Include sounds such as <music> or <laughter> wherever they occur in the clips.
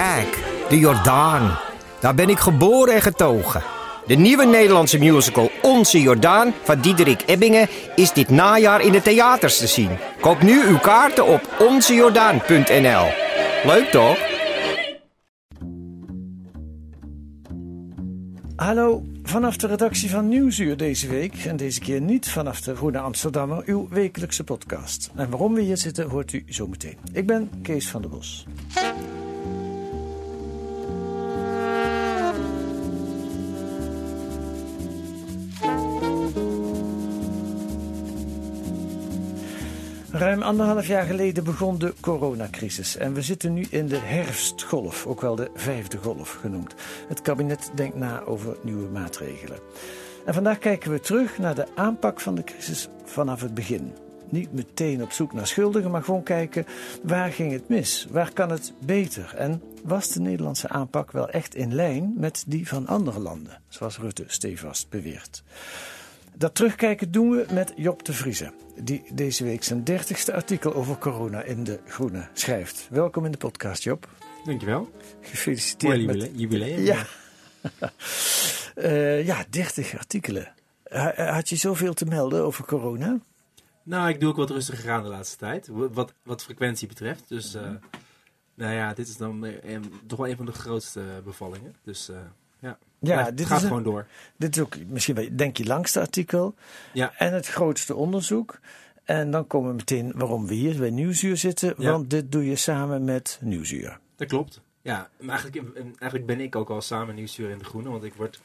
Kijk, de Jordaan. Daar ben ik geboren en getogen. De nieuwe Nederlandse musical Onze Jordaan van Diederik Ebbingen is dit najaar in de theaters te zien. Koop nu uw kaarten op onzejordaan.nl. Leuk toch? Hallo, vanaf de redactie van Nieuwsuur deze week. En deze keer niet vanaf de Groene Amsterdammer, uw wekelijkse podcast. En waarom we hier zitten, hoort u zo meteen. Ik ben Kees van der Bos. Ruim anderhalf jaar geleden begon de coronacrisis en we zitten nu in de herfstgolf, ook wel de vijfde golf genoemd. Het kabinet denkt na over nieuwe maatregelen. En vandaag kijken we terug naar de aanpak van de crisis vanaf het begin. Niet meteen op zoek naar schuldigen, maar gewoon kijken waar ging het mis? Waar kan het beter? En was de Nederlandse aanpak wel echt in lijn met die van andere landen, zoals Rutte stevast beweert? Dat terugkijken doen we met Job de Vrieze, die deze week zijn dertigste artikel over corona in De Groene schrijft. Welkom in de podcast, Job. Dankjewel. Gefeliciteerd Mooi met... jubileum. jubileum. Ja. <laughs> Eh, ja, 30 artikelen. Ha- Had je zoveel te melden over corona? Nou, ik doe ook wat rustiger aan de laatste tijd. Wat, wat frequentie betreft. Dus, eh, nou ja, dit is dan eh, een- toch wel een van de grootste bevallingen. Dus eh, ja, Ja, het dit gaat is een- gewoon door. Dit is ook misschien wel, denk je, langste artikel. Ja. En het grootste onderzoek. En dan komen we meteen waarom we hier bij Nieuwsuur zitten. Ja. Want dit doe je samen met Nieuwsuur. Dat klopt. Ja, maar eigenlijk, eigenlijk ben ik ook al samen nieuwsstuur in De Groene. Want ik, word,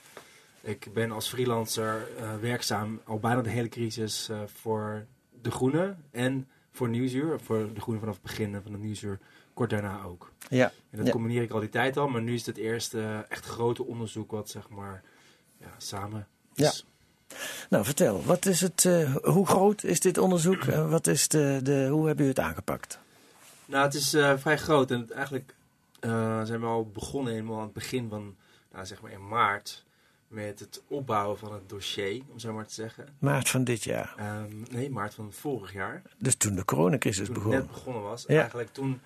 ik ben als freelancer eh, werkzaam al bijna de hele crisis eh, voor De Groene. En voor Nieuwsuur. Voor De Groene vanaf het begin van de Nieuwsuur. Kort daarna ook. Ja. En dat Ja. combineer ik al die tijd al, maar nu is het het eerste eh, echt grote onderzoek wat zeg maar ja, samen is. Nou, vertel. Wat is het, eh, hoe groot is dit onderzoek? En wat is de, de, hoe hebben u het aangepakt? Nou, het is eh, vrij groot en het- eigenlijk eh, zijn we al begonnen helemaal aan het begin van, nou, zeg maar in maart, met het opbouwen van het dossier, om zo maar te zeggen. Maart van dit jaar. Ehm, nee, maart van vorig jaar. Dus toen de coronacrisis toen begon. het net begonnen was. Ja. Eigenlijk toen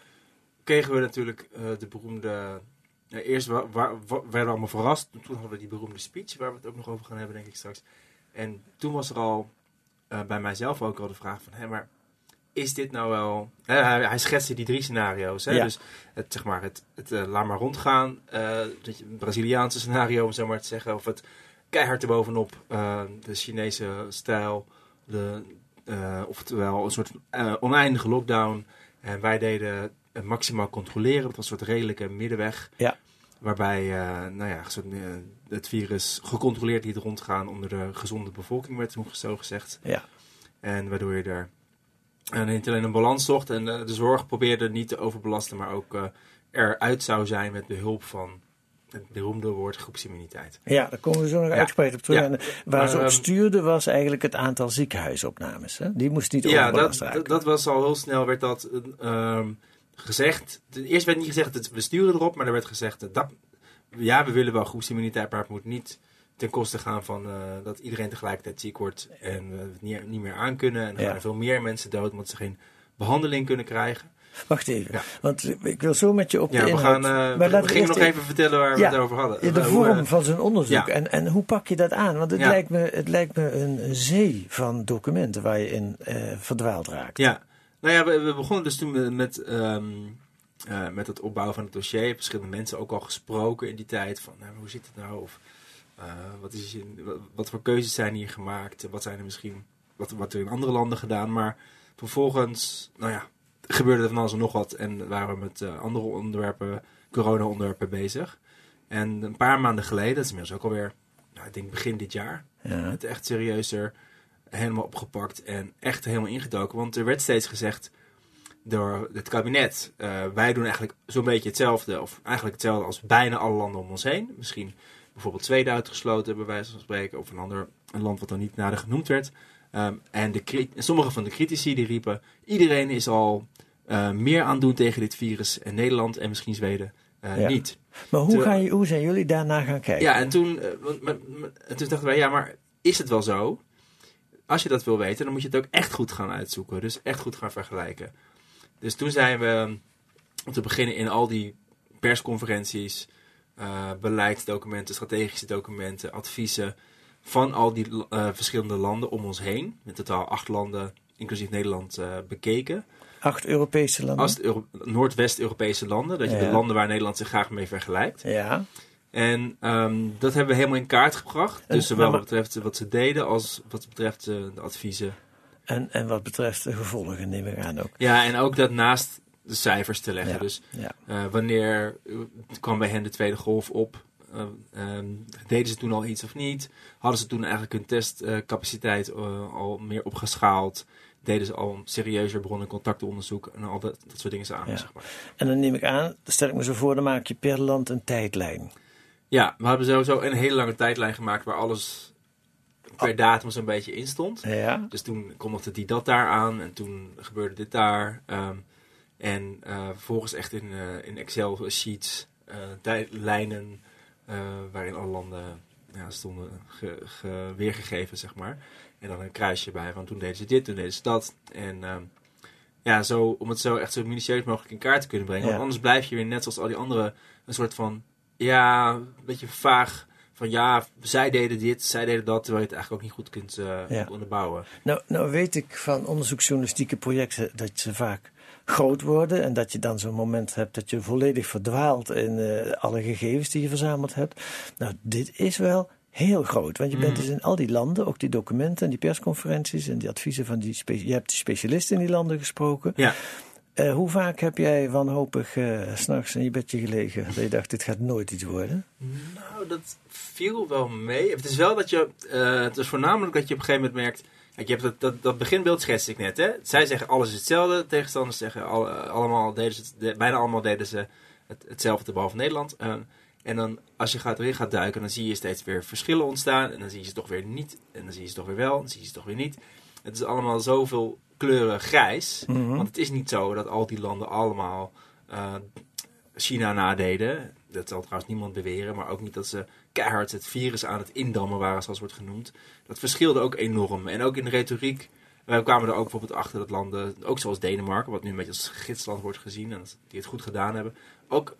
kregen we natuurlijk eh, de beroemde... eerst wa- wa- wa- werden we allemaal verrast. Toen hadden we die beroemde speech, waar we het ook nog over gaan hebben, denk ik straks. En toen was er al eh, bij mijzelf ook al de vraag van... Hé, maar is dit nou wel... Hè, hij, hij schetste die drie scenario's. Hè? Ja. Dus het, zeg maar, het, het eh, laat maar rondgaan. dat je- het Braziliaanse scenario, om zo maar te zeggen. Of het keihard erbovenop. de Chinese stijl. De, oftewel een soort oneindige lockdown. En wij deden maximaal controleren. Dat was een soort redelijke middenweg. Ja. Waarbij eh, nou ja, soort, eh, het virus gecontroleerd liet rondgaan onder de gezonde bevolking, werd toen zo gezegd. Ja. En waardoor je er eh, niet alleen een balans zocht en eh, de zorg probeerde niet te overbelasten, maar ook eh, eruit zou zijn met behulp van het beroemde woord groepsimmuniteit. Ja, daar komen we zo nog Ja. uitgebreid op terug. Ja. En eh, waar ze op ehm, stuurden was eigenlijk het aantal ziekenhuisopnames. Hè? Die moest niet Ja, overbelast dat, raken. dat, dat was al heel snel, werd dat eh, ehm, gezegd. Eerst werd niet gezegd, dat we sturen erop, maar er werd gezegd, eh, dat, ja, we willen wel groepsimmuniteit, maar het moet niet ten koste gaan van eh, dat iedereen tegelijkertijd ziek wordt en we het niet, niet meer aankunnen. En dan Ja. gaan er veel meer mensen dood omdat ze geen behandeling kunnen krijgen. Wacht even, Ja. want ik wil zo met je op Ja, de we, gaan, eh, maar we, laten we gingen eerst nog even vertellen waar we het over hadden. De Eh, vorm eh, van zijn onderzoek. En, en hoe pak je dat aan? Want het, lijkt, me, het lijkt me een, zee van documenten waar je in eh, verdwaald raakt. Ja, nou ja, we, we begonnen dus toen met, met, eh, met het opbouwen van het dossier. Verschillende mensen ook al gesproken in die tijd. Van nou, hoe zit het nou? Of eh, wat, is wat voor keuzes zijn hier gemaakt? Wat zijn er misschien, wat, wat er in andere landen gedaan? Maar vervolgens, nou ja, gebeurde er van alles en nog wat. En waren we met eh, andere onderwerpen, corona-onderwerpen bezig. En een paar maanden geleden, dat is inmiddels ook alweer, nou, ik denk begin dit jaar, Ja. het echt serieuzer helemaal opgepakt en echt helemaal ingedoken. Want er werd steeds gezegd, door het kabinet. Eh, wij doen eigenlijk zo'n beetje hetzelfde, of eigenlijk hetzelfde als bijna alle landen om ons heen. Misschien bijvoorbeeld Zweden uitgesloten, bij wijze van spreken, of een ander een land wat dan niet nader genoemd werd. Ehm, en de, sommige van de critici die riepen: iedereen is al eh, meer aan het doen tegen dit virus, en Nederland en misschien Zweden eh, Ja. niet. Maar hoe, ga je, hoe zijn jullie daarna gaan kijken? Ja, en toen, maar- en toen dachten wij, ja, maar is het wel zo? Als je dat wil weten, dan moet je het ook echt goed gaan uitzoeken. Dus echt goed gaan vergelijken. Dus toen zijn we, om te beginnen in al die persconferenties, eh, beleidsdocumenten, strategische documenten, adviezen van al die eh, verschillende landen om ons heen. In totaal acht landen, inclusief Nederland, eh, bekeken. Acht Europese landen? Euro- Noordwest-Europese landen, dat je Ja. de landen waar Nederland zich graag mee vergelijkt. Ja. En ehm, dat hebben we helemaal in kaart gebracht. En- Dus zowel maar- wat betreft wat ze deden als wat betreft de adviezen. En, en wat betreft de gevolgen neem ik aan ook. Ja, en ook dat naast de cijfers te leggen. Ja. Dus Ja. eh, wanneer eh, kwam bij hen de tweede golf op? Eh, ehm, deden ze toen al iets of niet? Hadden ze toen eigenlijk hun testcapaciteit al meer opgeschaald? Deden ze al serieuzer bronnen- en contactonderzoek en al dat, dat soort dingen samen, Ja. zeg maar. En dan neem ik aan, stel ik me zo voor, dan maak je per land een tijdlijn. Ja, we hebben sowieso een hele lange tijdlijn gemaakt waar alles per datum zo'n beetje in stond. Ja. Dus toen kondigde die dat daar aan en toen gebeurde dit daar. Ehm, en eh, vervolgens echt in, eh, in Excel sheets, eh, tijdlijnen waarin alle landen ja, stonden ge- ge- weergegeven, zeg maar. En dan een kruisje bij van toen deden ze dit, toen deden ze dat. En ehm, ja, zo, om het zo echt zo minutieus mogelijk in kaart te kunnen brengen. Ja. Want anders blijf je weer net zoals al die anderen een soort van, ja, een beetje vaag. Van ja, zij deden dit, zij deden dat, terwijl je het eigenlijk ook niet goed kunt eh, Ja. onderbouwen. Nou, nou weet ik van onderzoeksjournalistieke projecten dat ze vaak groot worden. En dat je dan zo'n moment hebt dat je volledig verdwaalt in eh, alle gegevens die je verzameld hebt. Nou, dit is wel heel groot. Want je bent Mhm. dus in al die landen, ook die documenten en die persconferenties en die adviezen van die... Je hebt die specialisten in die landen gesproken. Ja. Eh, hoe vaak heb jij wanhopig s s'nachts in je bedje gelegen dat je dacht, dit gaat nooit iets worden? Nou, dat viel wel mee. Het is wel dat je, eh, het is voornamelijk dat je op een gegeven moment merkt, kijk, je hebt dat, dat, beginbeeld schetste ik net, hè. Zij zeggen alles is hetzelfde, tegenstanders zeggen al, allemaal deden ze, de- bijna allemaal deden ze het, hetzelfde behalve Nederland. En dan, als je gaat, erin gaat duiken, dan zie je steeds weer verschillen ontstaan. En dan zie je ze toch weer niet. En dan zie je ze toch weer wel. En dan zie je ze toch weer niet. Het is allemaal zoveel kleuren grijs. Mhm. Want het is niet zo dat al die landen allemaal eh, China nadeden. Dat zal trouwens niemand beweren. Maar ook niet dat ze keihard het virus aan het indammen waren, zoals wordt genoemd. Dat verschilde ook enorm. En ook in de retoriek. We kwamen er ook bijvoorbeeld achter dat landen, ook zoals Denemarken, wat nu een beetje als gidsland wordt gezien. En die het goed gedaan hebben. Ook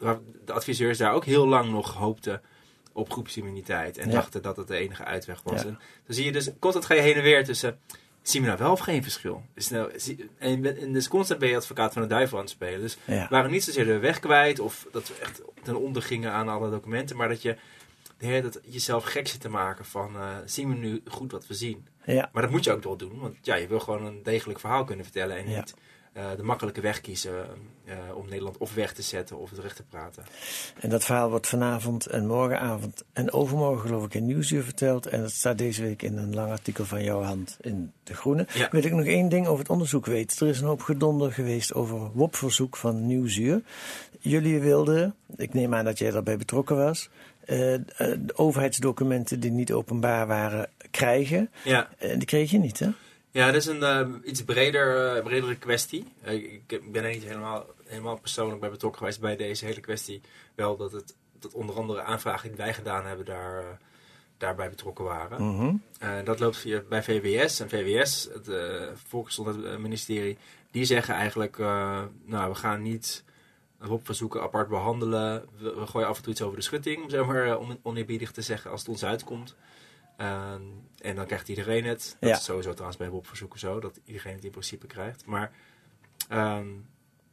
de adviseurs daar ook heel lang nog hoopten op groepsimmuniteit. En Ja. dachten dat het de enige uitweg was. Ja. En dan zie je dus, constant ga je heen en weer tussen... Zien we nou wel of geen verschil? Is nou, en, en dus constant ben je advocaat van de duivel aan het spelen. Dus Ja. waren niet zozeer de weg kwijt of dat we echt ten onder gingen aan alle documenten, maar dat je de tijd jezelf gek zit te maken van eh, zien we nu goed wat we zien. Ja. Maar dat moet je ook wel doen, want ja, je wil gewoon een degelijk verhaal kunnen vertellen en Ja. niet de makkelijke weg kiezen eh, om Nederland of weg te zetten of het recht te praten. En dat verhaal wordt vanavond en morgenavond en overmorgen geloof ik in Nieuwsuur verteld. En dat staat deze week in een lang artikel van jouw hand in De Groene. Ja. Wil ik nog één ding over het onderzoek weten. Er is een hoop gedonder geweest over WOP-verzoek van Nieuwsuur. Jullie wilden, ik neem aan dat jij daarbij betrokken was, eh, eh, de overheidsdocumenten die niet openbaar waren krijgen. Ja, En die kreeg je niet, hè? Ja dat is een eh, iets breder, eh, bredere kwestie. Eh, ik, ben er niet helemaal, helemaal persoonlijk bij betrokken geweest bij deze hele kwestie. Wel dat, het, dat onder andere aanvragen die wij gedaan hebben daar, daarbij betrokken waren. Mhm. Eh, dat loopt via, bij VWS. En VWS, het uh, Volksgezondheidsministerie, die zeggen eigenlijk: Nou, we gaan niet WOP-verzoeken apart behandelen. We, we, gooien af en toe iets over de schutting, om zeg maar on, oneerbiedig te zeggen, als het ons uitkomt. En dan krijgt iedereen het. Dat ja. is sowieso trouwens bij WOP-verzoeken zo, dat iedereen het in principe krijgt. Maar um,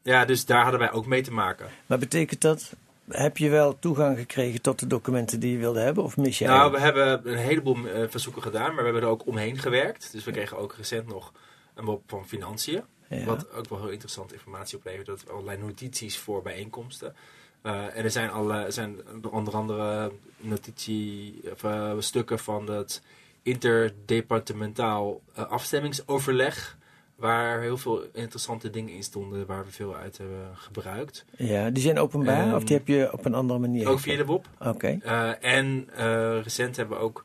ja, dus daar hadden wij ook mee te maken. Maar betekent dat heb je wel toegang gekregen tot de documenten die je wilde hebben? Of mis je Nou, we hebben een heleboel uh, verzoeken gedaan, maar we hebben er ook omheen gewerkt. Dus we kregen ook recent nog een WOP van financiën. Ja. Wat ook wel heel interessante informatie oplevert. Dat allerlei notities voor bijeenkomsten. Uh, en er zijn, alle, er zijn onder andere notitie, of, uh, stukken van het interdepartementaal uh, afstemmingsoverleg. waar heel veel interessante dingen in stonden waar we veel uit hebben gebruikt. Ja, die zijn openbaar Ehm, of die heb je op een andere manier? Ook via de WOP. Oké. Eh, en eh, recent hebben we ook,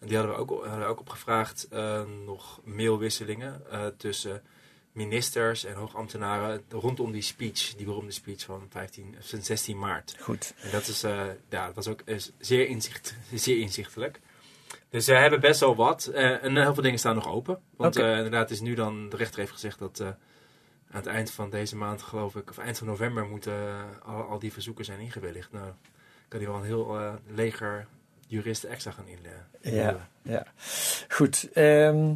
die hadden we ook, hadden we ook opgevraagd, eh, nog mailwisselingen eh, tussen ministers en hoogambtenaren rondom die speech, die beroemde speech van 15, of 16 maart. Goed. En dat is, eh, ja, dat was ook eh, zeer, inzicht, <laughs> zeer inzichtelijk. Dus we hebben best wel wat. eh, en heel veel dingen staan nog open. Want eh, inderdaad is nu dan, de rechter heeft gezegd dat eh, aan het eind van deze maand, geloof ik, of eind van november, moeten eh, al, al die verzoeken zijn ingewilligd. Nou, kan hij wel een heel eh, leger juristen extra gaan inleggen. Ja, ja. Goed. ehm,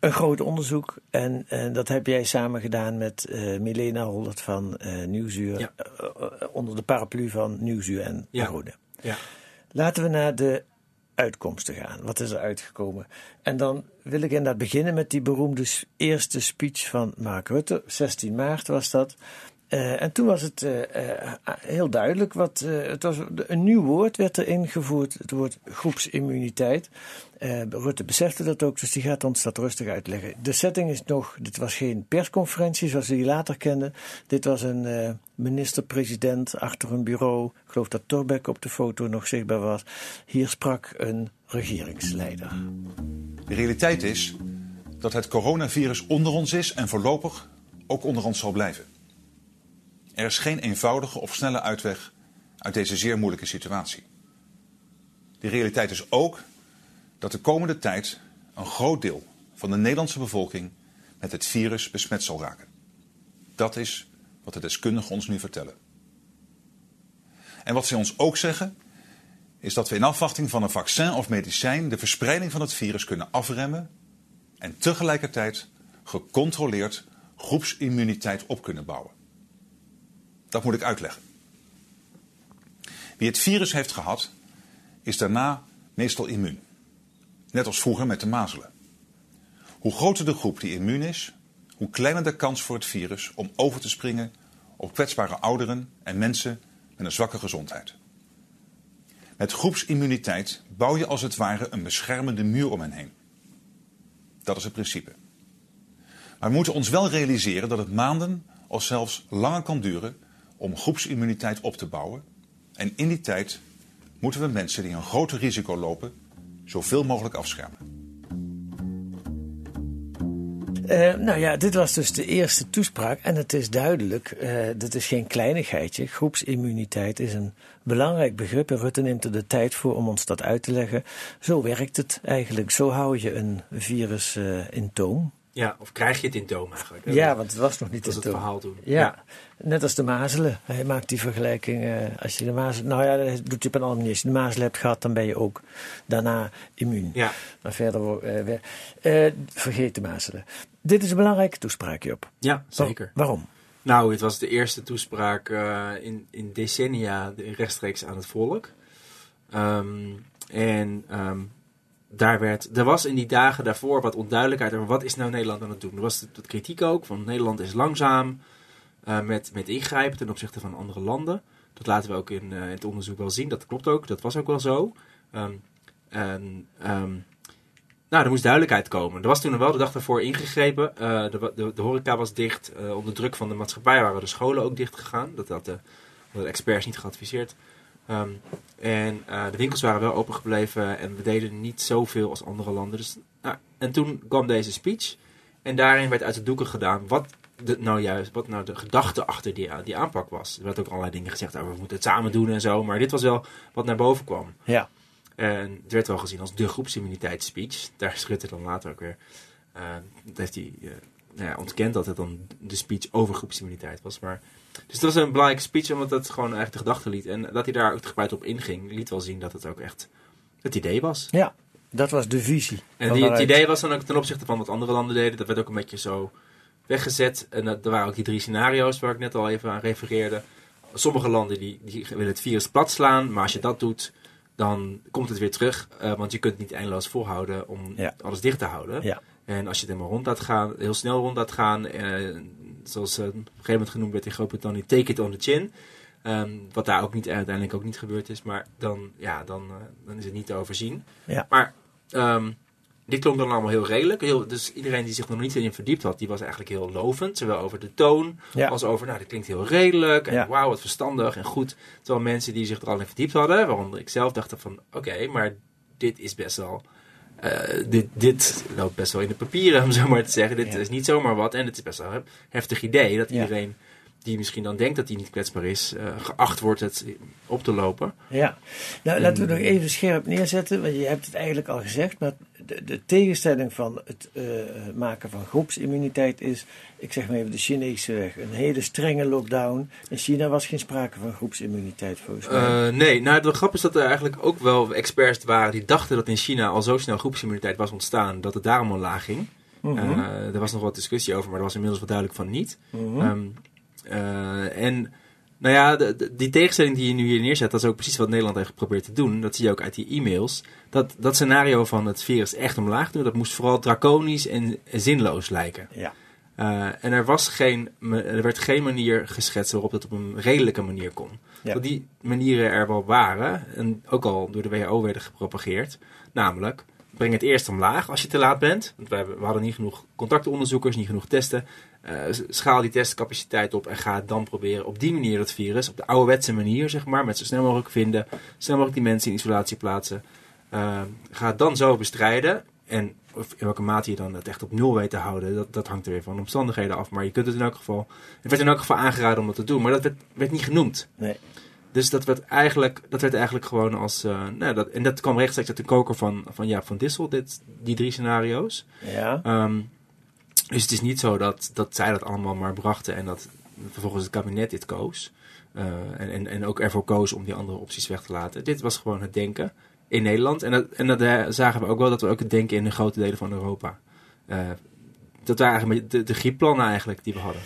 een groot onderzoek. En, en dat heb jij samen gedaan met eh, Milena Holdert van eh Nieuwsuur. Ja. eh, eh, onder de paraplu van Nieuwsuur en Ja. Rode. Ja. Laten we naar de uitkomsten gaan. Wat is er uitgekomen? En dan wil ik inderdaad beginnen met die beroemde eerste speech van Mark Rutte. 16 maart was dat. Eh, en toen was het eh, eh, heel duidelijk. Wat, het was een nieuw woord werd er ingevoerd. Het woord groepsimmuniteit. Rutte besefte dat ook, dus die gaat ons dat rustig uitleggen. De setting is nog, dit was geen persconferentie zoals we die later kenden. Dit was een minister-president achter een bureau. Ik geloof dat Torbeck op de foto nog zichtbaar was. Hier sprak een regeringsleider. De realiteit is dat het coronavirus onder ons is en voorlopig ook onder ons zal blijven. Er is geen eenvoudige of snelle uitweg uit deze zeer moeilijke situatie. De realiteit is ook dat de komende tijd een groot deel van de Nederlandse bevolking met het virus besmet zal raken. Dat is wat de deskundigen ons nu vertellen. En wat ze ons ook zeggen, is dat we in afwachting van een vaccin of medicijn de verspreiding van het virus kunnen afremmen en tegelijkertijd gecontroleerd groepsimmuniteit op kunnen bouwen. Dat moet ik uitleggen. Wie het virus heeft gehad, is daarna meestal immuun. Net als vroeger met de mazelen. Hoe groter de groep die immuun is, hoe kleiner de kans voor het virus om over te springen op kwetsbare ouderen en mensen met een zwakke gezondheid. Met groepsimmuniteit bouw je als het ware een beschermende muur om hen heen. Dat is het principe. Maar we moeten ons wel realiseren dat het maanden of zelfs langer kan duren om groepsimmuniteit op te bouwen. En in die tijd moeten we mensen die een groter risico lopen zoveel mogelijk afschermen. Eh, nou ja, dit was dus de eerste toespraak. En het is duidelijk, eh dit is geen kleinigheidje. Groepsimmuniteit is een belangrijk begrip. En Rutte neemt er de tijd voor om ons dat uit te leggen. Zo werkt het eigenlijk. Zo hou je een virus eh, in toom. Ja, of krijg je het in toom eigenlijk? hè? Ja, want het was nog niet in het verhaal toen. Ja, net als de mazelen. Hij maakt die vergelijking. eh, als je de mazelen, nou ja, dat doet je op een andere manier. Als je de mazelen hebt gehad, dan ben je ook daarna immuun. Ja. Maar verder, we- eh, vergeet de mazelen. Dit is een belangrijke toespraak, Job. Ja, zeker. Waarom? Nou, het was de eerste toespraak in, in decennia de- rechtstreeks aan het volk. Ehm, en ehm, daar werd, er was in die dagen daarvoor wat onduidelijkheid over wat is nou Nederland aan het doen. Er was wat kritiek ook, van Nederland is langzaam eh, met, met ingrijpen ten opzichte van andere landen. Dat laten we ook in, eh, het onderzoek wel zien, dat klopt ook, dat was ook wel zo. Ehm, en, ehm, nou, er moest duidelijkheid komen. Er was toen wel de dag daarvoor ingegrepen. Eh, de, de, de horeca was dicht. Onder druk van de maatschappij waren de scholen ook dicht gegaan. Dat had de, hadden de experts niet geadviseerd. Ehm, en eh, de winkels waren wel open gebleven en we deden niet zoveel als andere landen. Dus, nou, en toen kwam deze speech. En daarin werd uit de doeken gedaan wat, de, nou juist, wat nou de gedachte achter die, die aanpak was. Er werd ook allerlei dingen gezegd over we moeten het samen doen en zo. Maar dit was wel wat naar boven kwam. Ja. En het werd wel gezien als de groepsimmuniteitsspeech. Daar is Rutte dan later ook weer. eh, dat heeft hij eh, nou ja, ontkend dat het dan de speech over groepsimmuniteit was. Maar, dus dat was een belangrijke speech, omdat het gewoon eigenlijk de gedachte liet. En dat hij daar ook uitgebreid op inging, liet wel zien dat het ook echt het idee was. Ja, dat was de visie. En die, het idee was dan ook ten opzichte van wat andere landen deden. Dat werd ook een beetje zo weggezet. En dat, er waren ook die drie scenario's waar ik net al even aan refereerde. Sommige landen die, die willen het virus plat slaan. Maar als je dat doet, dan komt het weer terug. eh, want je kunt het niet eindeloos volhouden om Ja. alles dicht te houden. Ja. En als je het helemaal rond laat gaan, heel snel rond laat gaan. eh, zoals eh, op een gegeven moment genoemd werd in Groot-Brittannië, take it on the chin. Ehm, wat daar ook niet, uiteindelijk ook niet gebeurd is. Maar dan, ja, dan, eh, dan is het niet te overzien. Ja. Maar ehm, dit klonk dan allemaal heel redelijk. Heel, dus iedereen die zich nog niet in verdiept had, die was eigenlijk heel lovend. Zowel over de toon Ja. als over, nou, dit klinkt heel redelijk. En Ja. wauw, wat verstandig en goed. Terwijl mensen die zich er al in verdiept hadden, waaronder ik zelf, dachten van, oké, maar dit is best wel... eh, dit, dit loopt best wel in de papieren, <laughs> om zo maar te zeggen. Dit Ja. is niet zomaar wat. En het is best wel een heftig idee dat Ja. Die misschien dan denkt dat hij niet kwetsbaar is, eh, geacht wordt het op te lopen. Ja, nou laten we nog even scherp neerzetten, want je hebt het eigenlijk al gezegd, maar de, de tegenstelling van het eh, maken van groepsimmuniteit is, ik zeg maar even de Chinese weg, een hele strenge lockdown. In China was geen sprake van groepsimmuniteit volgens mij. Eh, nee, nou de grap is dat er eigenlijk ook wel experts waren die dachten dat in China al zo snel groepsimmuniteit was ontstaan dat het daarom al laag ging. Mhm. Er was nog wat discussie over, maar er was inmiddels wel duidelijk van niet. Mhm. Ehm, eh, en nou ja, de- de- die tegenstelling die je nu hier neerzet, dat is ook precies wat Nederland heeft geprobeerd te doen. Dat zie je ook uit die e-mails. Dat, dat scenario van het virus echt omlaag doen, dat moest vooral draconisch en zinloos lijken. ja. Eh, en er, was geen, er werd geen manier geschetst waarop dat op een redelijke manier kon. Ja. Dat die manieren er wel waren, en ook al door de WHO werden gepropageerd. Namelijk, breng het eerst omlaag als je te laat bent. Want we, hebben, we hadden niet genoeg contactonderzoekers, niet genoeg testen. Eh, schaal die testcapaciteit op en ga dan proberen op die manier dat virus, op de ouderwetse manier zeg maar, met zo snel mogelijk vinden, snel mogelijk die mensen in isolatie plaatsen. Eh, ga het dan zo bestrijden. En of in welke mate je dan het echt op nul weet te houden, dat, dat hangt er weer van de omstandigheden af. Maar je kunt het in elk geval. Het werd in elk geval aangeraden om dat te doen, maar dat werd, werd niet genoemd. Nee. Dus dat werd eigenlijk, dat werd eigenlijk gewoon als. eh, nou, dat, en dat kwam rechtstreeks uit de koker van, van Jaap van Dissel, dit, die drie scenario's. Ja. Ehm, dus het is niet zo dat, dat zij dat allemaal maar brachten en dat vervolgens het kabinet dit koos. Eh, en, en, en ook ervoor koos om die andere opties weg te laten. Dit was gewoon het denken in Nederland. En dat, en dat zagen we ook wel dat we ook het denken in de grote delen van Europa. Eh, dat waren eigenlijk de, de griepplannen eigenlijk die we hadden.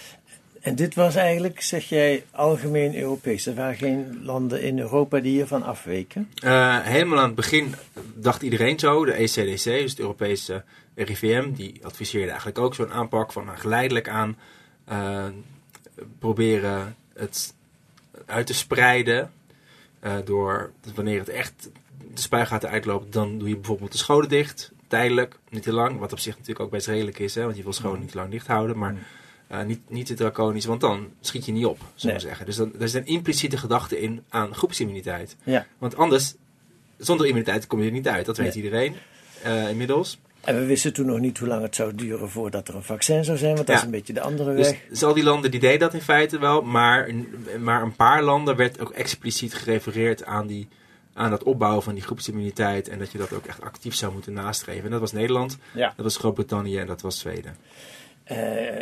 En dit was eigenlijk, zeg jij, algemeen Europees. Er waren geen landen in Europa die hiervan afweken. Eh, helemaal aan het begin dacht iedereen zo. De ECDC, dus het Europese RIVM, die adviseerde eigenlijk ook zo'n aanpak van nou, geleidelijk aan eh, proberen het uit te spreiden. eh, door wanneer het echt de spuigaten uitloopt, dan doe je bijvoorbeeld de scholen dicht. Tijdelijk, niet te lang. Wat op zich natuurlijk ook best redelijk is, hè, want je wil scholen niet te lang dicht houden. Maar eh, niet, niet te draconisch, want dan schiet je niet op, we Nee. zeggen. Dus dan, er zit een impliciete gedachte in aan groepsimmuniteit. Ja. Want anders, zonder immuniteit kom je er niet uit. Dat weet Nee. iedereen eh, inmiddels. En we wisten toen nog niet hoe lang het zou duren voordat er een vaccin zou zijn, want dat Ja. is een beetje de andere Dus, weg. dus al die landen die deden dat in feite wel. Maar, maar een paar landen werd ook expliciet gerefereerd aan, die, aan dat opbouwen van die groepsimmuniteit. En dat je dat ook echt actief zou moeten nastreven. En dat was Nederland, Ja. dat was Groot-Brittannië en dat was Zweden. Eh,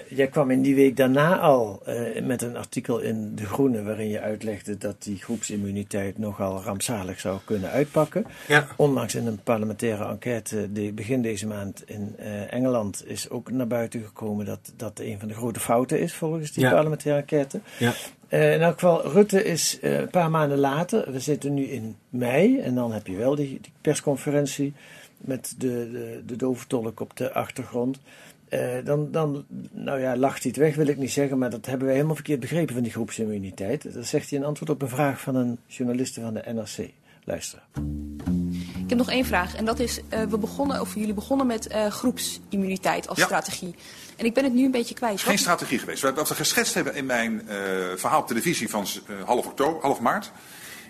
jij kwam in die week daarna al eh, met een artikel in De Groene waarin je uitlegde dat die groepsimmuniteit nogal rampzalig zou kunnen uitpakken. Ja, Onlangs in een parlementaire enquête die begin deze maand in eh, Engeland is ook naar buiten gekomen dat dat een van de grote fouten is volgens die Ja. parlementaire enquête. ja. In elk geval, Rutte is een paar maanden later, we zitten nu in mei, en dan heb je wel die, die persconferentie met de, de, de doventolk op de achtergrond. Eh, dan, dan, nou ja, lacht hij het weg, wil ik niet zeggen, maar dat hebben wij helemaal verkeerd begrepen van die groepsimmuniteit. Dat zegt hij in antwoord op een vraag van een journaliste van de NRC. Luister. Ik heb nog één vraag. En dat is, eh, we begonnen, of jullie begonnen met eh, groepsimmuniteit als Ja. strategie. En ik ben het nu een beetje kwijt. Geen Wat- strategie geweest. Wat we geschetst hebben in mijn eh, verhaal op televisie van eh, half, oktober, half maart,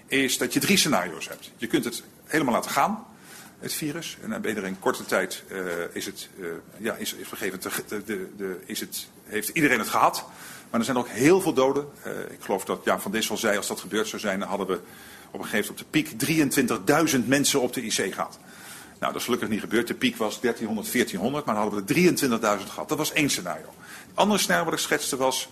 is dat je drie scenario's hebt. Je kunt het helemaal laten gaan, het virus. En er in korte tijd, eh, is het, eh, ja, is, is, de, de, de- is het, heeft iedereen het gehad. Maar er zijn ook heel veel doden. Eh, ik geloof dat Jan van Dissel zei, als dat gebeurd zou zijn, dan hadden we op een gegeven moment op de piek 23.000 mensen op de IC gehad. Nou, dat is gelukkig niet gebeurd. De piek was 1300, 1400, maar dan hadden we er 23.000 gehad. Dat was één scenario. Het andere scenario wat ik schetste was,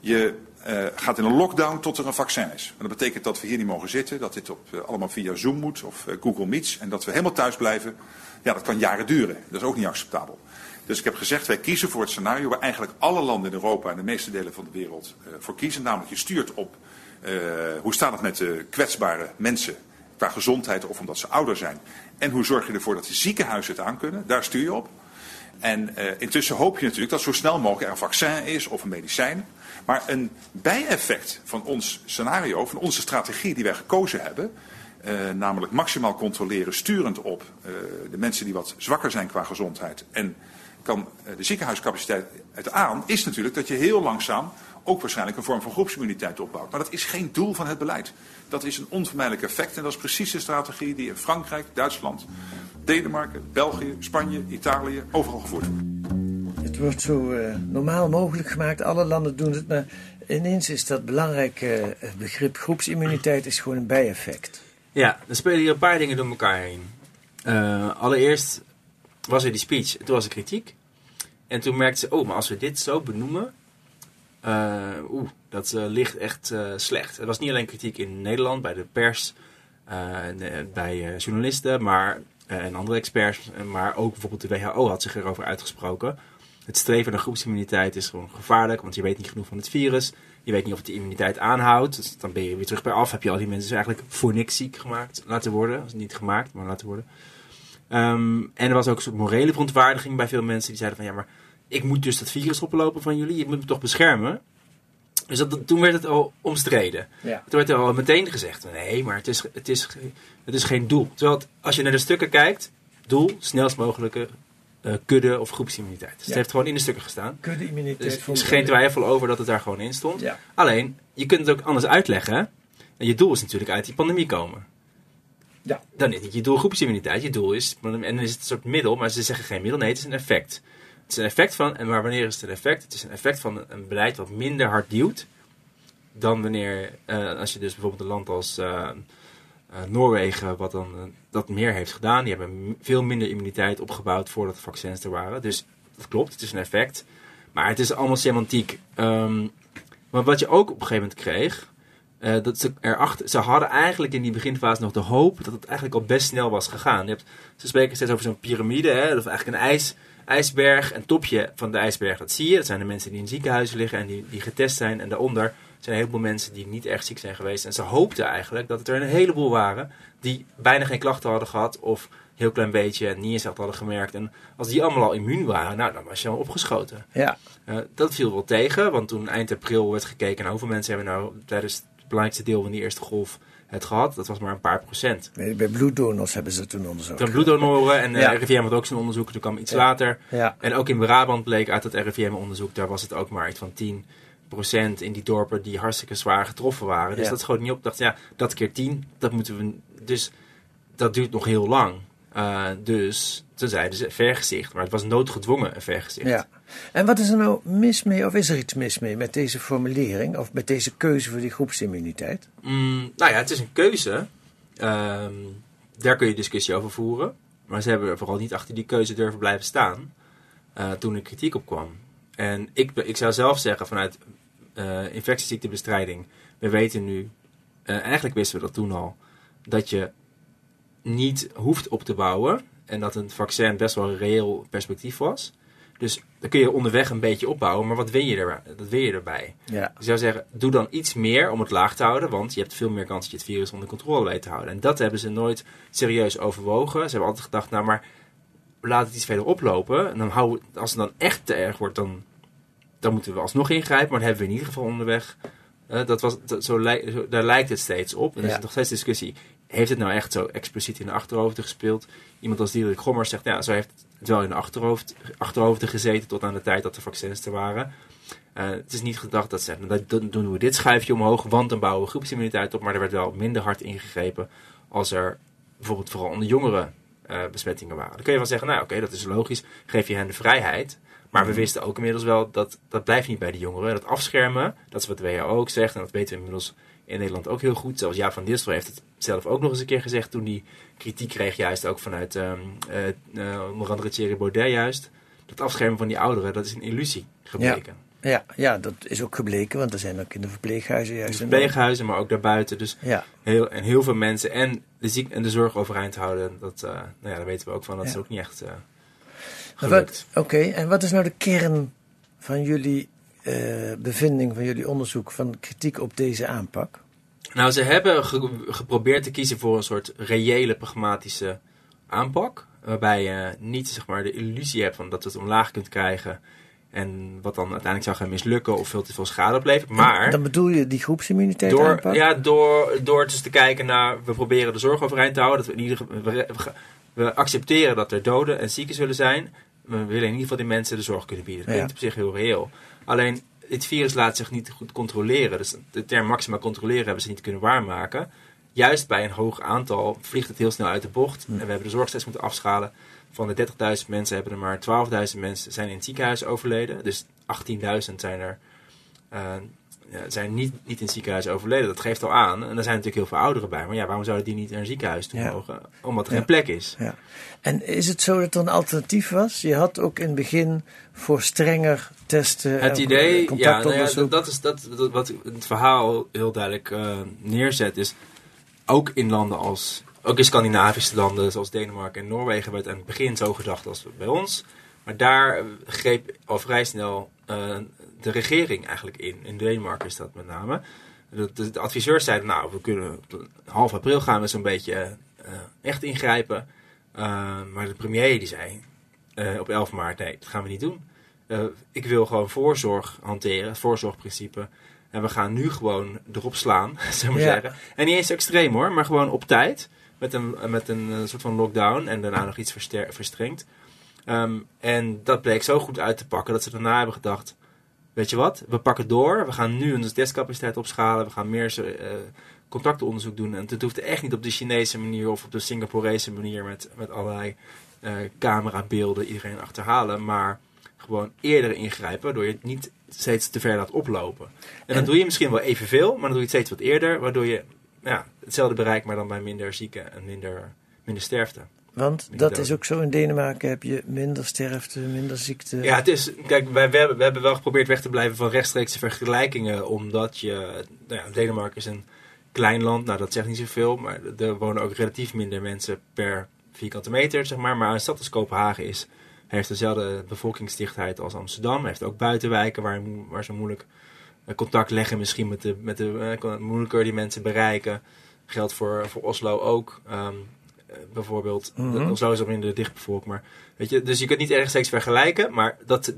je eh, gaat in een lockdown tot er een vaccin is. En dat betekent dat we hier niet mogen zitten, dat dit op, eh, allemaal via Zoom moet of eh, Google Meets. En dat we helemaal thuis blijven. Ja, dat kan jaren duren. Dat is ook niet acceptabel. Dus ik heb gezegd, wij kiezen voor het scenario waar eigenlijk alle landen in Europa en de meeste delen van de wereld voor kiezen. Namelijk je stuurt op hoe staat het met de kwetsbare mensen qua gezondheid of omdat ze ouder zijn. En hoe zorg je ervoor dat de ziekenhuizen het aankunnen. Daar stuur je op. En intussen hoop je natuurlijk dat zo snel mogelijk er een vaccin is of een medicijn. Maar een bijeffect van ons scenario, van onze strategie die wij gekozen hebben, Uh, namelijk maximaal controleren, sturend op uh, de mensen die wat zwakker zijn qua gezondheid. En kan uh, de ziekenhuiscapaciteit het aan, is natuurlijk dat je heel langzaam ook waarschijnlijk een vorm van groepsimmuniteit opbouwt. Maar dat is geen doel van het beleid. Dat is een onvermijdelijk effect en dat is precies de strategie die in Frankrijk, Duitsland, Denemarken, België, Spanje, Italië overal gevoerd wordt. Het wordt zo uh, normaal mogelijk gemaakt. Alle landen doen het, maar ineens is dat belangrijke uh, begrip groepsimmuniteit is gewoon een bijeffect. Ja, er spelen hier een paar dingen door elkaar heen. Uh, allereerst was er die speech, toen was er kritiek. En toen merkte ze, oh, maar als we dit zo benoemen, oeh, dat ligt echt slecht. Er was niet alleen kritiek in Nederland, bij de pers, bij journalisten maar, en andere experts, maar ook bijvoorbeeld de WHO had zich erover uitgesproken. Het streven naar groepsimmuniteit is gewoon gevaarlijk, want je weet niet genoeg van het virus. Je weet niet of het de immuniteit aanhoudt. Dus dan ben je weer terug bij af. Heb je al die mensen dus eigenlijk voor niks ziek gemaakt laten worden. Niet gemaakt, maar laten worden. Um, en er was ook een soort morele verontwaardiging bij veel mensen die zeiden van ja, maar ik moet dus dat virus oplopen van jullie. Je moet me toch beschermen. Dus dat, toen werd het al omstreden. Ja. Toen werd er al meteen gezegd: nee, maar het is, het is, het is geen doel. Terwijl het, als je naar de stukken kijkt, doel, snelst mogelijke uh, kudde of groepsimmuniteit. Dus Ja. het heeft gewoon in de stukken gestaan. Kudde-immuniteit. Dus er is geen twijfel over dat het daar gewoon in stond. Ja. Alleen, je kunt het ook anders uitleggen. En je doel is natuurlijk uit die pandemie komen. Ja. Dan is niet je doel groepsimmuniteit. Je doel is, en dan is het een soort middel, maar ze zeggen geen middel. Nee, het is een effect. Het is een effect van, en maar wanneer is het een effect? Het is een effect van een beleid wat minder hard duwt. Dan wanneer, eh, als je dus bijvoorbeeld een land als eh, eh, Noorwegen, wat dan eh, dat meer heeft gedaan. Die hebben veel minder immuniteit opgebouwd voordat de vaccins er waren. Dus dat klopt, het is een effect. Maar het is allemaal semantiek. Ehm, maar wat je ook op een gegeven moment kreeg, eh, dat ze erachter, ze hadden eigenlijk in die beginfase nog de hoop dat het eigenlijk al best snel was gegaan. Je hebt, ze spreken steeds over zo'n piramide, of eigenlijk een ijs, ijsberg, een topje van de ijsberg, dat zie je. Dat zijn de mensen die in ziekenhuizen liggen en die, die getest zijn. En daaronder zijn een heleboel mensen die niet echt ziek zijn geweest. En ze hoopten eigenlijk dat het er een heleboel waren die bijna geen klachten hadden gehad of een heel klein beetje niet eens echt hadden gemerkt. En als die allemaal al immuun waren, nou, dan was je al opgeschoten. Ja. Uh, dat viel wel tegen, want toen eind april werd gekeken naar hoeveel mensen hebben nou tijdens het belangrijkste deel van die eerste golf het gehad. Dat was maar een paar procent. Bij bij bloeddonors hebben ze toen onderzocht. Toen bloeddonoren en uh, Ja. RIVM had ook zijn onderzoek, toen kwam iets Ja. later. Ja. En ook in Brabant bleek uit het RIVM-onderzoek, daar was het ook maar iets van 10% in die dorpen die hartstikke zwaar getroffen waren. Dus Ja. dat schoot niet op. Dacht, ja, dat keer 10, dat moeten we. Dus dat duurt nog heel lang. Uh, dus toen zeiden ze vergezicht, maar het was noodgedwongen een vergezicht. Ja. En wat is er nou mis mee, of is er iets mis mee met deze formulering, of met deze keuze voor die groepsimmuniteit? Mm, nou ja, het is een keuze. Ehm, daar kun je discussie over voeren. Maar ze hebben vooral niet achter die keuze durven blijven staan. eh, toen er kritiek op kwam. En ik, ik zou zelf zeggen vanuit eh infectieziektebestrijding. We weten nu, eh, eigenlijk wisten we dat toen al, dat je niet hoeft op te bouwen. En dat een vaccin best wel een reëel perspectief was. Dus dan kun je onderweg een beetje opbouwen. Maar wat win je, er, dat win je erbij? Ja. Ik zou zeggen, doe dan iets meer om het laag te houden. Want je hebt veel meer kans dat je het virus onder controle weet te houden. En dat hebben ze nooit serieus overwogen. Ze hebben altijd gedacht, nou maar laat het iets verder oplopen. En dan houden we, als het dan echt te erg wordt, dan, dan moeten we alsnog ingrijpen. Maar dan hebben we in ieder geval onderweg. eh, dat was, dat, zo, daar lijkt het steeds op. En er Ja. is nog steeds discussie. Heeft het nou echt zo expliciet in de achterhoofden gespeeld? Iemand als Diederik Gommers zegt, ja, zo heeft het wel in de achterhoofd, achterhoofden gezeten tot aan de tijd dat de vaccins er waren. Eh, het is niet gedacht dat ze dan- dan doen we dit schuifje omhoog, want dan bouwen we groepsimmuniteit op. Maar er werd wel minder hard ingegrepen als er bijvoorbeeld vooral onder jongeren eh, besmettingen waren. Dan kun je wel zeggen, nou oké, dat is logisch, geef je hen de vrijheid. Maar we wisten ook inmiddels wel dat dat blijft niet bij de jongeren. Dat afschermen, dat is wat de WHO ook zegt en dat weten we inmiddels in Nederland ook heel goed. Zelfs Jaap van Distel heeft het zelf ook nog eens een keer gezegd toen hij kritiek kreeg, juist ook vanuit ehm, eh, eh, onder andere Thierry Baudet juist. Dat afschermen van die ouderen, dat is een illusie gebleken. Ja, ja, dat is ook gebleken, want er zijn ook in de verpleeghuizen In juist... de verpleeghuizen, maar ook daarbuiten. Dus Ja. heel, en heel veel mensen en de, ziek, en de zorg overeind houden, dat, eh, nou ja, daar weten we ook van. Dat Ja. is ook niet echt gelukt. Oké, en wat is nou de kern van jullie eh, bevinding, van jullie onderzoek, van kritiek op deze aanpak? Nou, ze hebben ge- geprobeerd te kiezen voor een soort reële, pragmatische aanpak. Waarbij je niet zeg maar, de illusie hebt van dat je het omlaag kunt krijgen En wat dan uiteindelijk zou gaan mislukken of veel te veel schade oplevert. Maar Dan bedoel je die groepsimmuniteit door, aanpakken? ja, door, door dus te kijken naar, we proberen de zorg overeind te houden. Dat we, in ieder geval, we, we accepteren dat er doden en zieken zullen zijn. We willen in ieder geval die mensen de zorg kunnen bieden. Dat klinkt op zich heel reëel. Alleen, dit virus laat zich niet goed controleren. Dus de term maxima controleren hebben ze niet kunnen waarmaken. Juist bij een hoog aantal vliegt het heel snel uit de bocht. En we hebben de zorg steeds moeten afschalen. Van de 30.000 mensen hebben er maar 12.000 mensen zijn in het ziekenhuis overleden. Dus 18.000 zijn er eh, zijn niet, niet in het ziekenhuis overleden. Dat geeft al aan. En er zijn natuurlijk heel veel ouderen bij. Maar ja, waarom zouden die niet naar een ziekenhuis toe Ja. mogen? Omdat er Ja. geen plek is. Ja. En is het zo dat er een alternatief was? Je had ook in het begin voor strenger testen. Het en idee, ja, nou ja, dat, is dat, dat- wat het verhaal heel duidelijk eh, neerzet, is ook in landen als, ook in Scandinavische landen zoals Denemarken en Noorwegen werd aan het begin zo gedacht als bij ons. Maar daar eh, greep al vrij snel eh, de regering eigenlijk in. In Denemarken is dat met name. De, de, de adviseurs zeiden, nou, we kunnen half april gaan we zo'n beetje eh, echt ingrijpen. Eh, maar de premier die zei op 11 maart, nee, dat gaan we niet doen. Ik wil gewoon voorzorg hanteren, het voorzorgprincipe. En we gaan nu gewoon erop slaan, <laughs> we maar Ja. zeggen. En niet eens extreem hoor, maar gewoon op tijd. Met een, met een soort van lockdown en daarna nog iets verstrengd. Ehm, en dat bleek zo goed uit te pakken dat ze daarna hebben gedacht... Weet je wat, we pakken door. We gaan nu onze testcapaciteit opschalen. We gaan meer eh, contactonderzoek doen. En het hoeft echt niet op de Chinese manier of op de Singaporese manier met, met allerlei eh, camerabeelden iedereen achterhalen. Maar gewoon eerder ingrijpen, waardoor je het niet steeds te ver laat oplopen. En, dan doe je misschien wel evenveel, maar dan doe je het steeds wat eerder, waardoor je ja, hetzelfde bereikt, maar dan bij minder zieken en minder, minder sterfte. Want dat is ook zo. In Denemarken heb je minder sterfte, minder ziekte. Ja, het is, kijk, wij, we, hebben, we hebben wel geprobeerd weg te blijven van rechtstreekse vergelijkingen, omdat je, nou ja, Denemarken is een klein land, nou dat zegt niet zoveel, maar er wonen ook relatief minder mensen per vierkante meter, zeg maar. Maar een stad als Kopenhagen is, heeft dezelfde bevolkingsdichtheid als Amsterdam, heeft ook buitenwijken waar, waar ze moeilijk eh, contact leggen misschien met de, met de eh, moeilijker die mensen bereiken. Geldt voor, voor Oslo ook. Ehm, eh, bijvoorbeeld, Mhm. Oslo is wat minder dichtbevolkt, maar weet je, dus je kunt niet ergens steeds vergelijken, maar dat,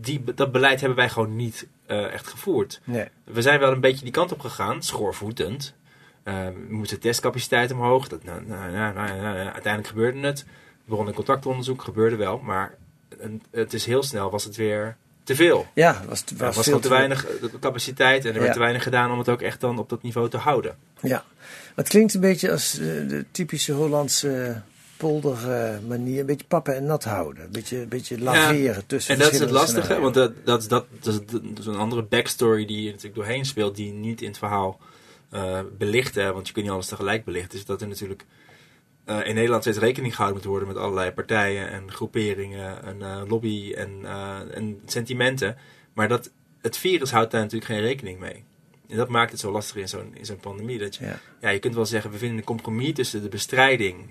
die, dat beleid hebben wij gewoon niet eh, echt gevoerd. Nee. We zijn wel een beetje die kant op gegaan, schoorvoetend. Eh, we moesten testcapaciteit omhoog. Dat, nou, nou, nou, nou, nou, uiteindelijk gebeurde het. We begonnen contactonderzoek, gebeurde wel. Maar een- het is heel snel, was het weer te veel. Ja, was, was, Er was veel te weinig eh, capaciteit en er Ja. werd te weinig gedaan om het ook echt dan op dat niveau te houden. Ja, het klinkt een beetje als eh, de typische Hollandse polder eh, manier. Een beetje pappen en nat houden. Een beetje, een beetje laveren tussen En dat is het lastige, scenario's. want dat, dat, is, dat, dat, is, dat is een andere backstory die je natuurlijk doorheen speelt, die niet in het verhaal eh belicht. Hè, want je kunt niet alles tegelijk belichten. Dus dat er natuurlijk in Nederland steeds rekening gehouden moet worden met allerlei partijen en groeperingen en lobby en, en sentimenten. Maar dat, het virus houdt daar natuurlijk geen rekening mee. En dat maakt het zo lastig in zo'n, in zo'n pandemie. Dat je, Ja. ja, je kunt wel zeggen, we vinden een compromis tussen de bestrijding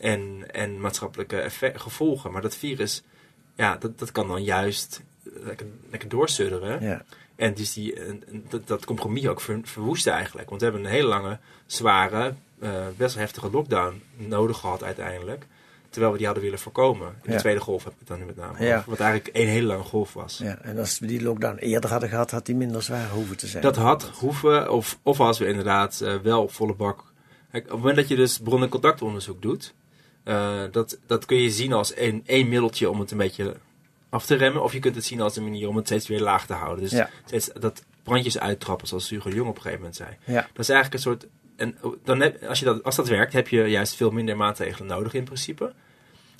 en, en maatschappelijke effe- gevolgen. Maar dat virus, ja, dat, dat kan dan juist lekker, lekker doorsudderen. Ja. En dus die, en- dat, dat compromis ook ver, verwoesten eigenlijk. Want we hebben een hele lange, zware, eh, best heftige lockdown nodig gehad uiteindelijk. Terwijl we die hadden willen voorkomen. In Ja. de tweede golf heb ik het dan nu met name Ja. Wat eigenlijk één hele lange golf was. Ja, en als we die lockdown eerder hadden gehad, had die minder zwaar hoeven te zijn. Dat had hoeven, of, of als we inderdaad eh, wel volle bak. Kijk, op het moment dat je dus bron- en contactonderzoek doet, eh, dat, dat kun je zien als één, één middeltje om het een beetje af te remmen. Of je kunt het zien als een manier om het steeds weer laag te houden. Dus steeds dat brandjes uittrappen, zoals Hugo Jong op een gegeven moment zei. Ja. Dat is eigenlijk een soort. En dan als, je dat, als dat werkt, heb je juist veel minder maatregelen nodig in principe.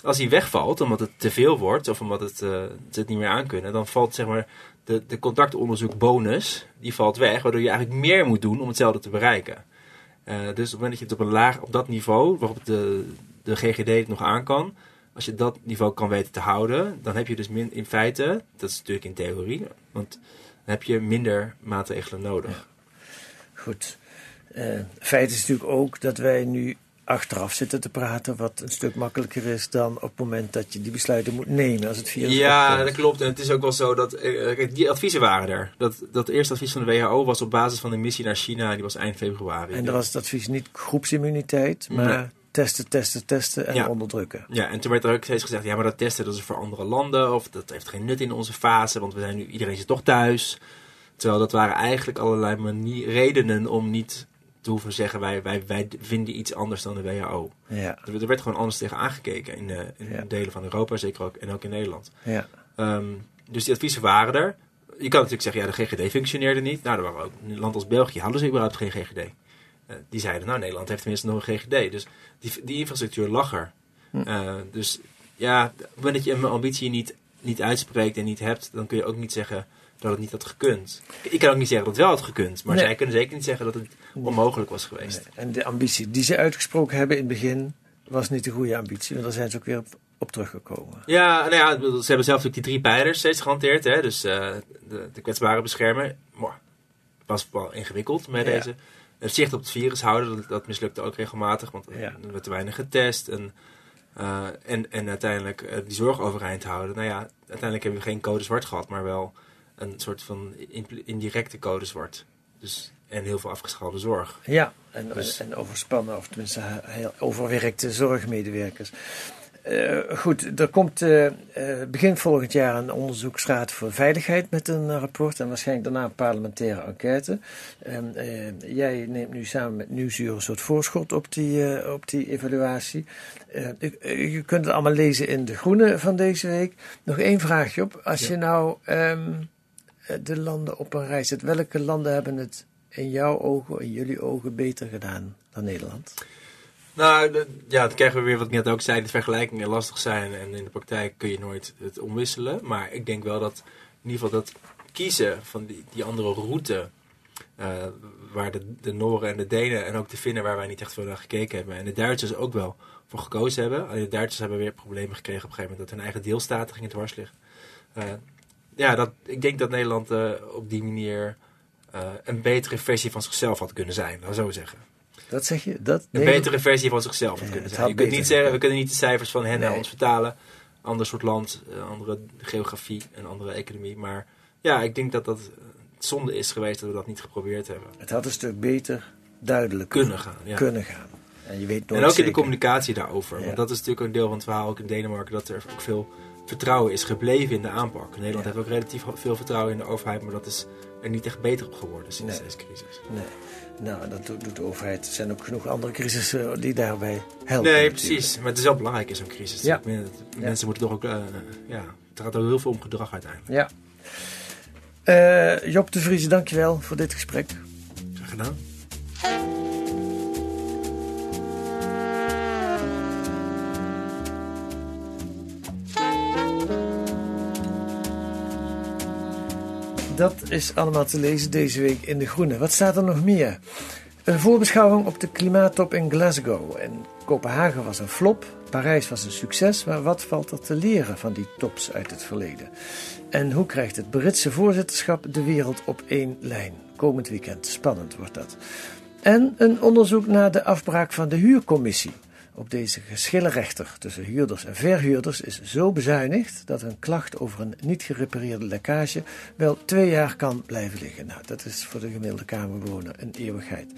Als die wegvalt, omdat het te veel wordt, of omdat het, eh, ze het niet meer aankunnen, dan valt zeg maar de, de contactonderzoek bonus, die valt weg, waardoor je eigenlijk meer moet doen om hetzelfde te bereiken. Eh, dus op het moment dat je het op een laag, op dat niveau, waarop de, de GGD het nog aan kan, als je dat niveau kan weten te houden, dan heb je dus in feite, dat is natuurlijk in theorie, want dan heb je minder maatregelen nodig. Goed. Eh, feit is natuurlijk ook dat wij nu achteraf zitten te praten, wat een stuk makkelijker is dan op het moment dat je die besluiten moet nemen als het virus Ja, opkomt. dat klopt. En het is ook wel zo dat. eh, kijk, die adviezen waren er. Dat, dat eerste advies van de WHO was op basis van de missie naar China. Die was eind februari. En er was het advies niet groepsimmuniteit, maar Nee. testen, testen, testen en Ja. onderdrukken. Ja, en toen werd er ook steeds gezegd, ja, maar dat testen dat is voor andere landen. Of dat heeft geen nut in onze fase, want we zijn nu, iedereen zit toch thuis. Terwijl dat waren eigenlijk allerlei manie- redenen om niet te hoeven zeggen, wij, wij, wij vinden iets anders dan de WHO. Ja, Er, er werd gewoon anders tegen aangekeken in, eh, in Ja. delen van Europa, zeker ook, en ook in Nederland. ja. Ehm, dus die adviezen waren er. Je kan natuurlijk zeggen, ja, de GGD functioneerde niet. Nou, er waren ook een land als België, hadden ze überhaupt geen GGD. Eh, die zeiden, nou, Nederland heeft tenminste nog een GGD. Dus die, die infrastructuur lag er. Eh, dus ja, op het moment dat je een ambitie niet, niet uitspreekt en niet hebt, dan kun je ook niet zeggen dat het niet had gekund. Ik kan ook niet zeggen dat het wel had gekund, maar Nee. zij kunnen zeker niet zeggen dat het onmogelijk was geweest. En de ambitie die ze uitgesproken hebben in het begin was niet de goede ambitie. Want daar zijn ze ook weer op, op teruggekomen. Ja, nou ja, ze hebben zelf natuurlijk die drie pijlers steeds gehanteerd. Hè? Dus eh, de, de kwetsbare beschermen. Maar was wel ingewikkeld met Ja. deze. Het zicht op het virus houden, dat, dat mislukte ook regelmatig. Want Ja. er werd te weinig getest. En, eh, en, en uiteindelijk eh, die zorg overeind houden. Nou ja, uiteindelijk hebben we geen code zwart gehad, maar wel een soort van indirecte code zwart. Dus, en heel veel afgeschaalde zorg. Ja, en, Dus- en overspannen, of tenminste heel overwerkte zorgmedewerkers. Eh, goed, er komt eh, eh, begin volgend jaar een onderzoeksraad voor veiligheid met een rapport en waarschijnlijk daarna een parlementaire enquête. En, jij neemt nu samen met Nieuwsuur een soort voorschot op die, op die evaluatie. Je kunt het allemaal lezen in De Groene van deze week. Nog één vraagje op. Als je nou ehm, eh, de landen op een zet, welke landen hebben het in jouw ogen, in jullie ogen, beter gedaan dan Nederland? Nou, ja, dan krijgen we weer wat ik net ook zei, de vergelijkingen lastig zijn en in de praktijk kun je nooit het omwisselen. Maar ik denk wel dat in ieder geval dat kiezen van die, die andere route, eh, waar de, de Noren en de Denen en ook de Finnen, waar wij niet echt veel naar gekeken hebben, en de Duitsers ook wel voor gekozen hebben. Alleen de Duitsers hebben weer problemen gekregen op een gegeven moment dat hun eigen deelstaten gingen dwars liggen. Eh, ja, dat, ik denk dat Nederland eh, op die manier eh, een betere versie van zichzelf had kunnen zijn, laat zo zeggen. Dat zeg je? Dat, Een betere versie van zichzelf had Ja, kunnen zijn. had Je kunt niet zeggen, we kunnen niet de cijfers van hen naar Nee. ons vertalen. Ander soort land, eh, andere geografie, een andere economie. Maar ja, ik denk dat dat zonde is geweest dat we dat niet geprobeerd hebben. Het had een stuk beter duidelijk Kunnen gaan, ja. kunnen gaan. En, je weet nooit En ook in de communicatie daarover. Ja. Want dat is natuurlijk een deel van het verhaal ook in Denemarken. Dat er ook veel vertrouwen is gebleven in de aanpak. Nederland Ja. heeft ook relatief veel vertrouwen in de overheid. Maar dat is er niet echt beter op geworden sinds Nee. deze crisis. Nee. Nou, dat doet, de overheid. Er zijn ook genoeg andere crisissen die daarbij helpen. Nee, natuurlijk. precies. Maar het is wel belangrijk in zo'n crisis. Ja. Men- Mensen moeten toch ook... eh, ja, het gaat ook heel veel om gedrag uiteindelijk. Ja. Eh, Job de Vries, dankjewel voor dit gesprek. Graag gedaan. Dat is allemaal te lezen deze week in De Groene. Wat staat er nog meer? Een voorbeschouwing op de klimaattop in Glasgow. En Kopenhagen was een flop, Parijs was een succes, maar wat valt er te leren van die tops uit het verleden? En hoe krijgt het Britse voorzitterschap de wereld op één lijn? Komend weekend, spannend wordt dat. En een onderzoek naar de afbraak van de huurcommissie. Op deze geschillenrechter tussen huurders en verhuurders is zo bezuinigd dat een klacht over een niet gerepareerde lekkage wel twee jaar kan blijven liggen. Nou, dat is voor de gemiddelde kamerbewoner een eeuwigheid.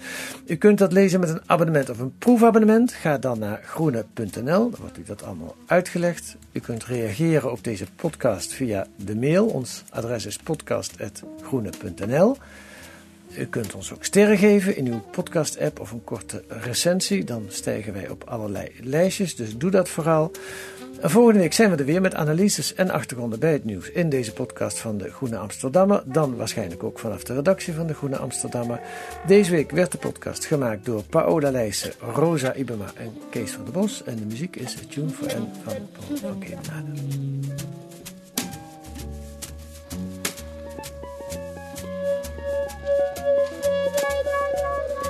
U kunt dat lezen met een abonnement of een proefabonnement. Ga dan naar groene.nl, dan wordt u dat allemaal uitgelegd. U kunt reageren op deze podcast via de mail. Ons adres is podcast.groene.nl. U kunt ons ook sterren geven in uw podcast-app of een korte recensie. Dan stijgen wij op allerlei lijstjes, dus doe dat vooral. En volgende week zijn we er weer met analyses en achtergronden bij het nieuws in deze podcast van de Groene Amsterdammer. Dan waarschijnlijk ook vanaf de redactie van de Groene Amsterdammer. Deze week werd de podcast gemaakt door Paola Leijsen, Rosa Ibema en Kees van der Bos. En de muziek is Tune for N van Paul van Kemenade. かいかいかいかいかい!